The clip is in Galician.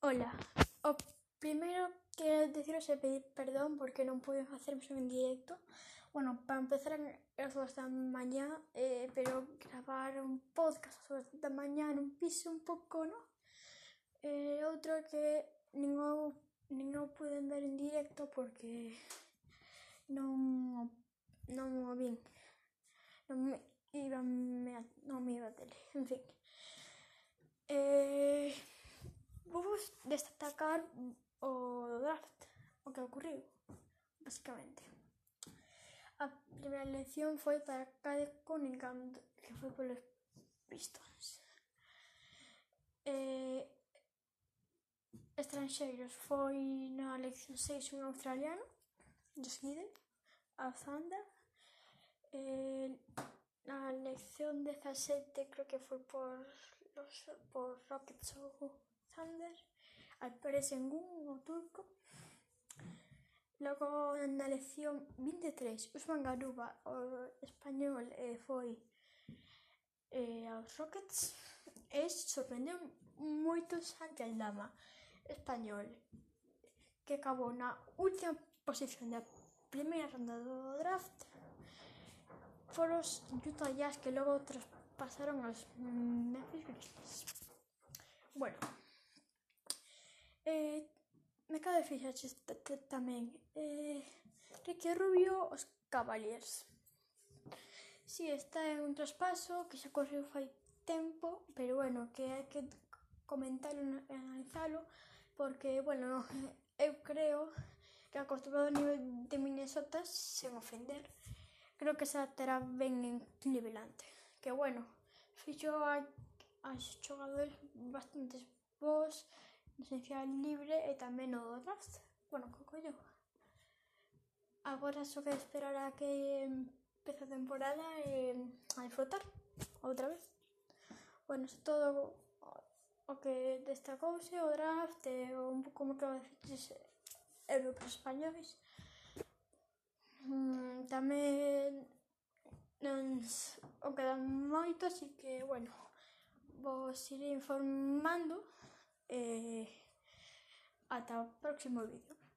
Hola, oh, primero quiero deciros el pedir perdón porque no pude hacerme en directo. Bueno, para empezar a las de mañana, eh, pero grabar un podcast a las de mañana, un piso un poco, ¿no? Eh, otro que no, no pueden ver en directo porque no, no, bien, no me iba, no me iba a tele, en fin. destacar o draft, o que ocurriu, basicamente. A primeira elección foi para Cade Cunningham, que foi polos Pistons. Eh, estranxeiros foi na elección 6 un australiano, Josh Gidden, a Thunder. Eh, na elección 17 creo que foi por, los, por Rockets ou Thunder aparecen un o turco. Logo na elección 23, Usman Garuba, o español, eh, foi eh, aos Rockets e sorprendeu moito Santi Aldama, español, que acabou na última posición da primeira ronda do draft foros Utah Jazz que logo traspasaron aos Memphis Grizzlies. Bueno, me cabe fixaches tamén. Eh, Ricky Rubio os Cavaliers. Si, está en un traspaso que xa correu fai tempo pero bueno, que hai que comentalo e analizalo porque, bueno, eu creo que acostumbrado ao nivel de Minnesota sen ofender creo que xa terá ben nivelante que bueno, fixo a, a xogadores bastantes bons licencia libre eh, e tamén o draft. Bueno, co collo. Agora só que esperar a que empece a temporada e a disfrutar outra vez. Bueno, é todo o que destacouse o draft eh, e un pouco como que fiches europeos españoles. Mm, tamén non o quedan moitos así que, bueno, vos iré informando Hasta el próximo vídeo.